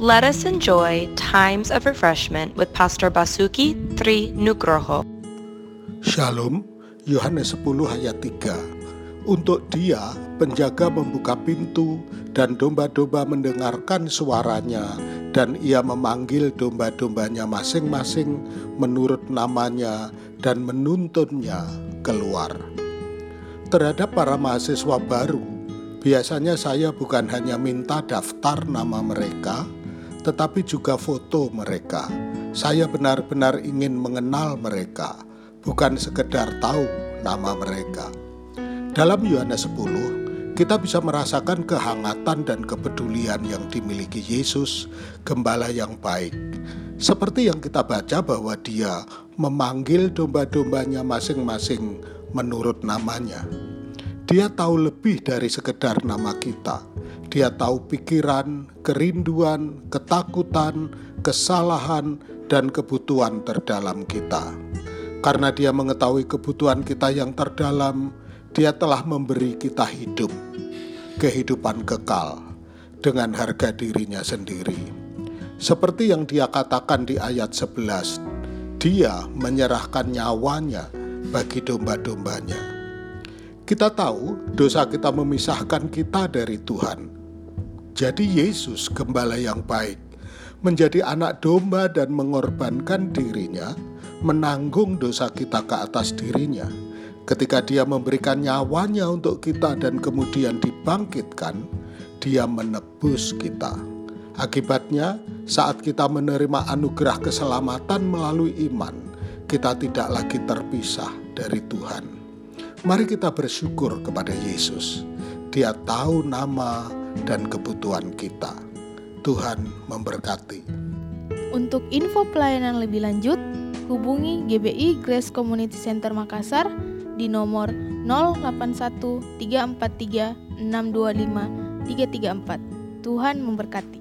Let us enjoy times of refreshment with Pastor Basuki Tri Nugroho. Shalom, Yohanes 10 ayat 3. Untuk dia, penjaga membuka pintu dan domba-domba mendengarkan suaranya dan ia memanggil domba-dombanya masing-masing menurut namanya dan menuntunnya keluar. Terhadap para mahasiswa baru, biasanya saya bukan hanya minta daftar nama mereka, tetapi juga foto mereka. Saya benar-benar ingin mengenal mereka bukan sekedar tahu nama mereka. Dalam Yohanes 10, kita bisa merasakan kehangatan dan kepedulian yang dimiliki Yesus, gembala yang baik. Seperti yang kita baca bahwa dia memanggil domba-dombanya masing-masing menurut namanya. Dia tahu lebih dari sekedar nama kita. Dia tahu pikiran, kerinduan, ketakutan, kesalahan, dan kebutuhan terdalam kita. Karena Dia mengetahui kebutuhan kita yang terdalam, Dia telah memberi kita hidup, kehidupan kekal dengan harga dirinya sendiri. Seperti yang Dia katakan di ayat 11, Dia menyerahkan nyawanya bagi domba-dombanya. Kita tahu dosa kita memisahkan kita dari Tuhan. Jadi Yesus gembala yang baik menjadi anak domba dan mengorbankan dirinya menanggung dosa kita ke atas dirinya. Ketika dia memberikan nyawanya untuk kita dan kemudian dibangkitkan, dia menebus kita. Akibatnya, saat kita menerima anugerah keselamatan melalui iman, kita tidak lagi terpisah dari Tuhan. Mari kita bersyukur kepada Yesus. Dia tahu nama dan kebutuhan kita. Tuhan memberkati. Untuk info pelayanan lebih lanjut, hubungi GBI Grace Community Center Makassar di nomor 081 343 625 334. Tuhan memberkati.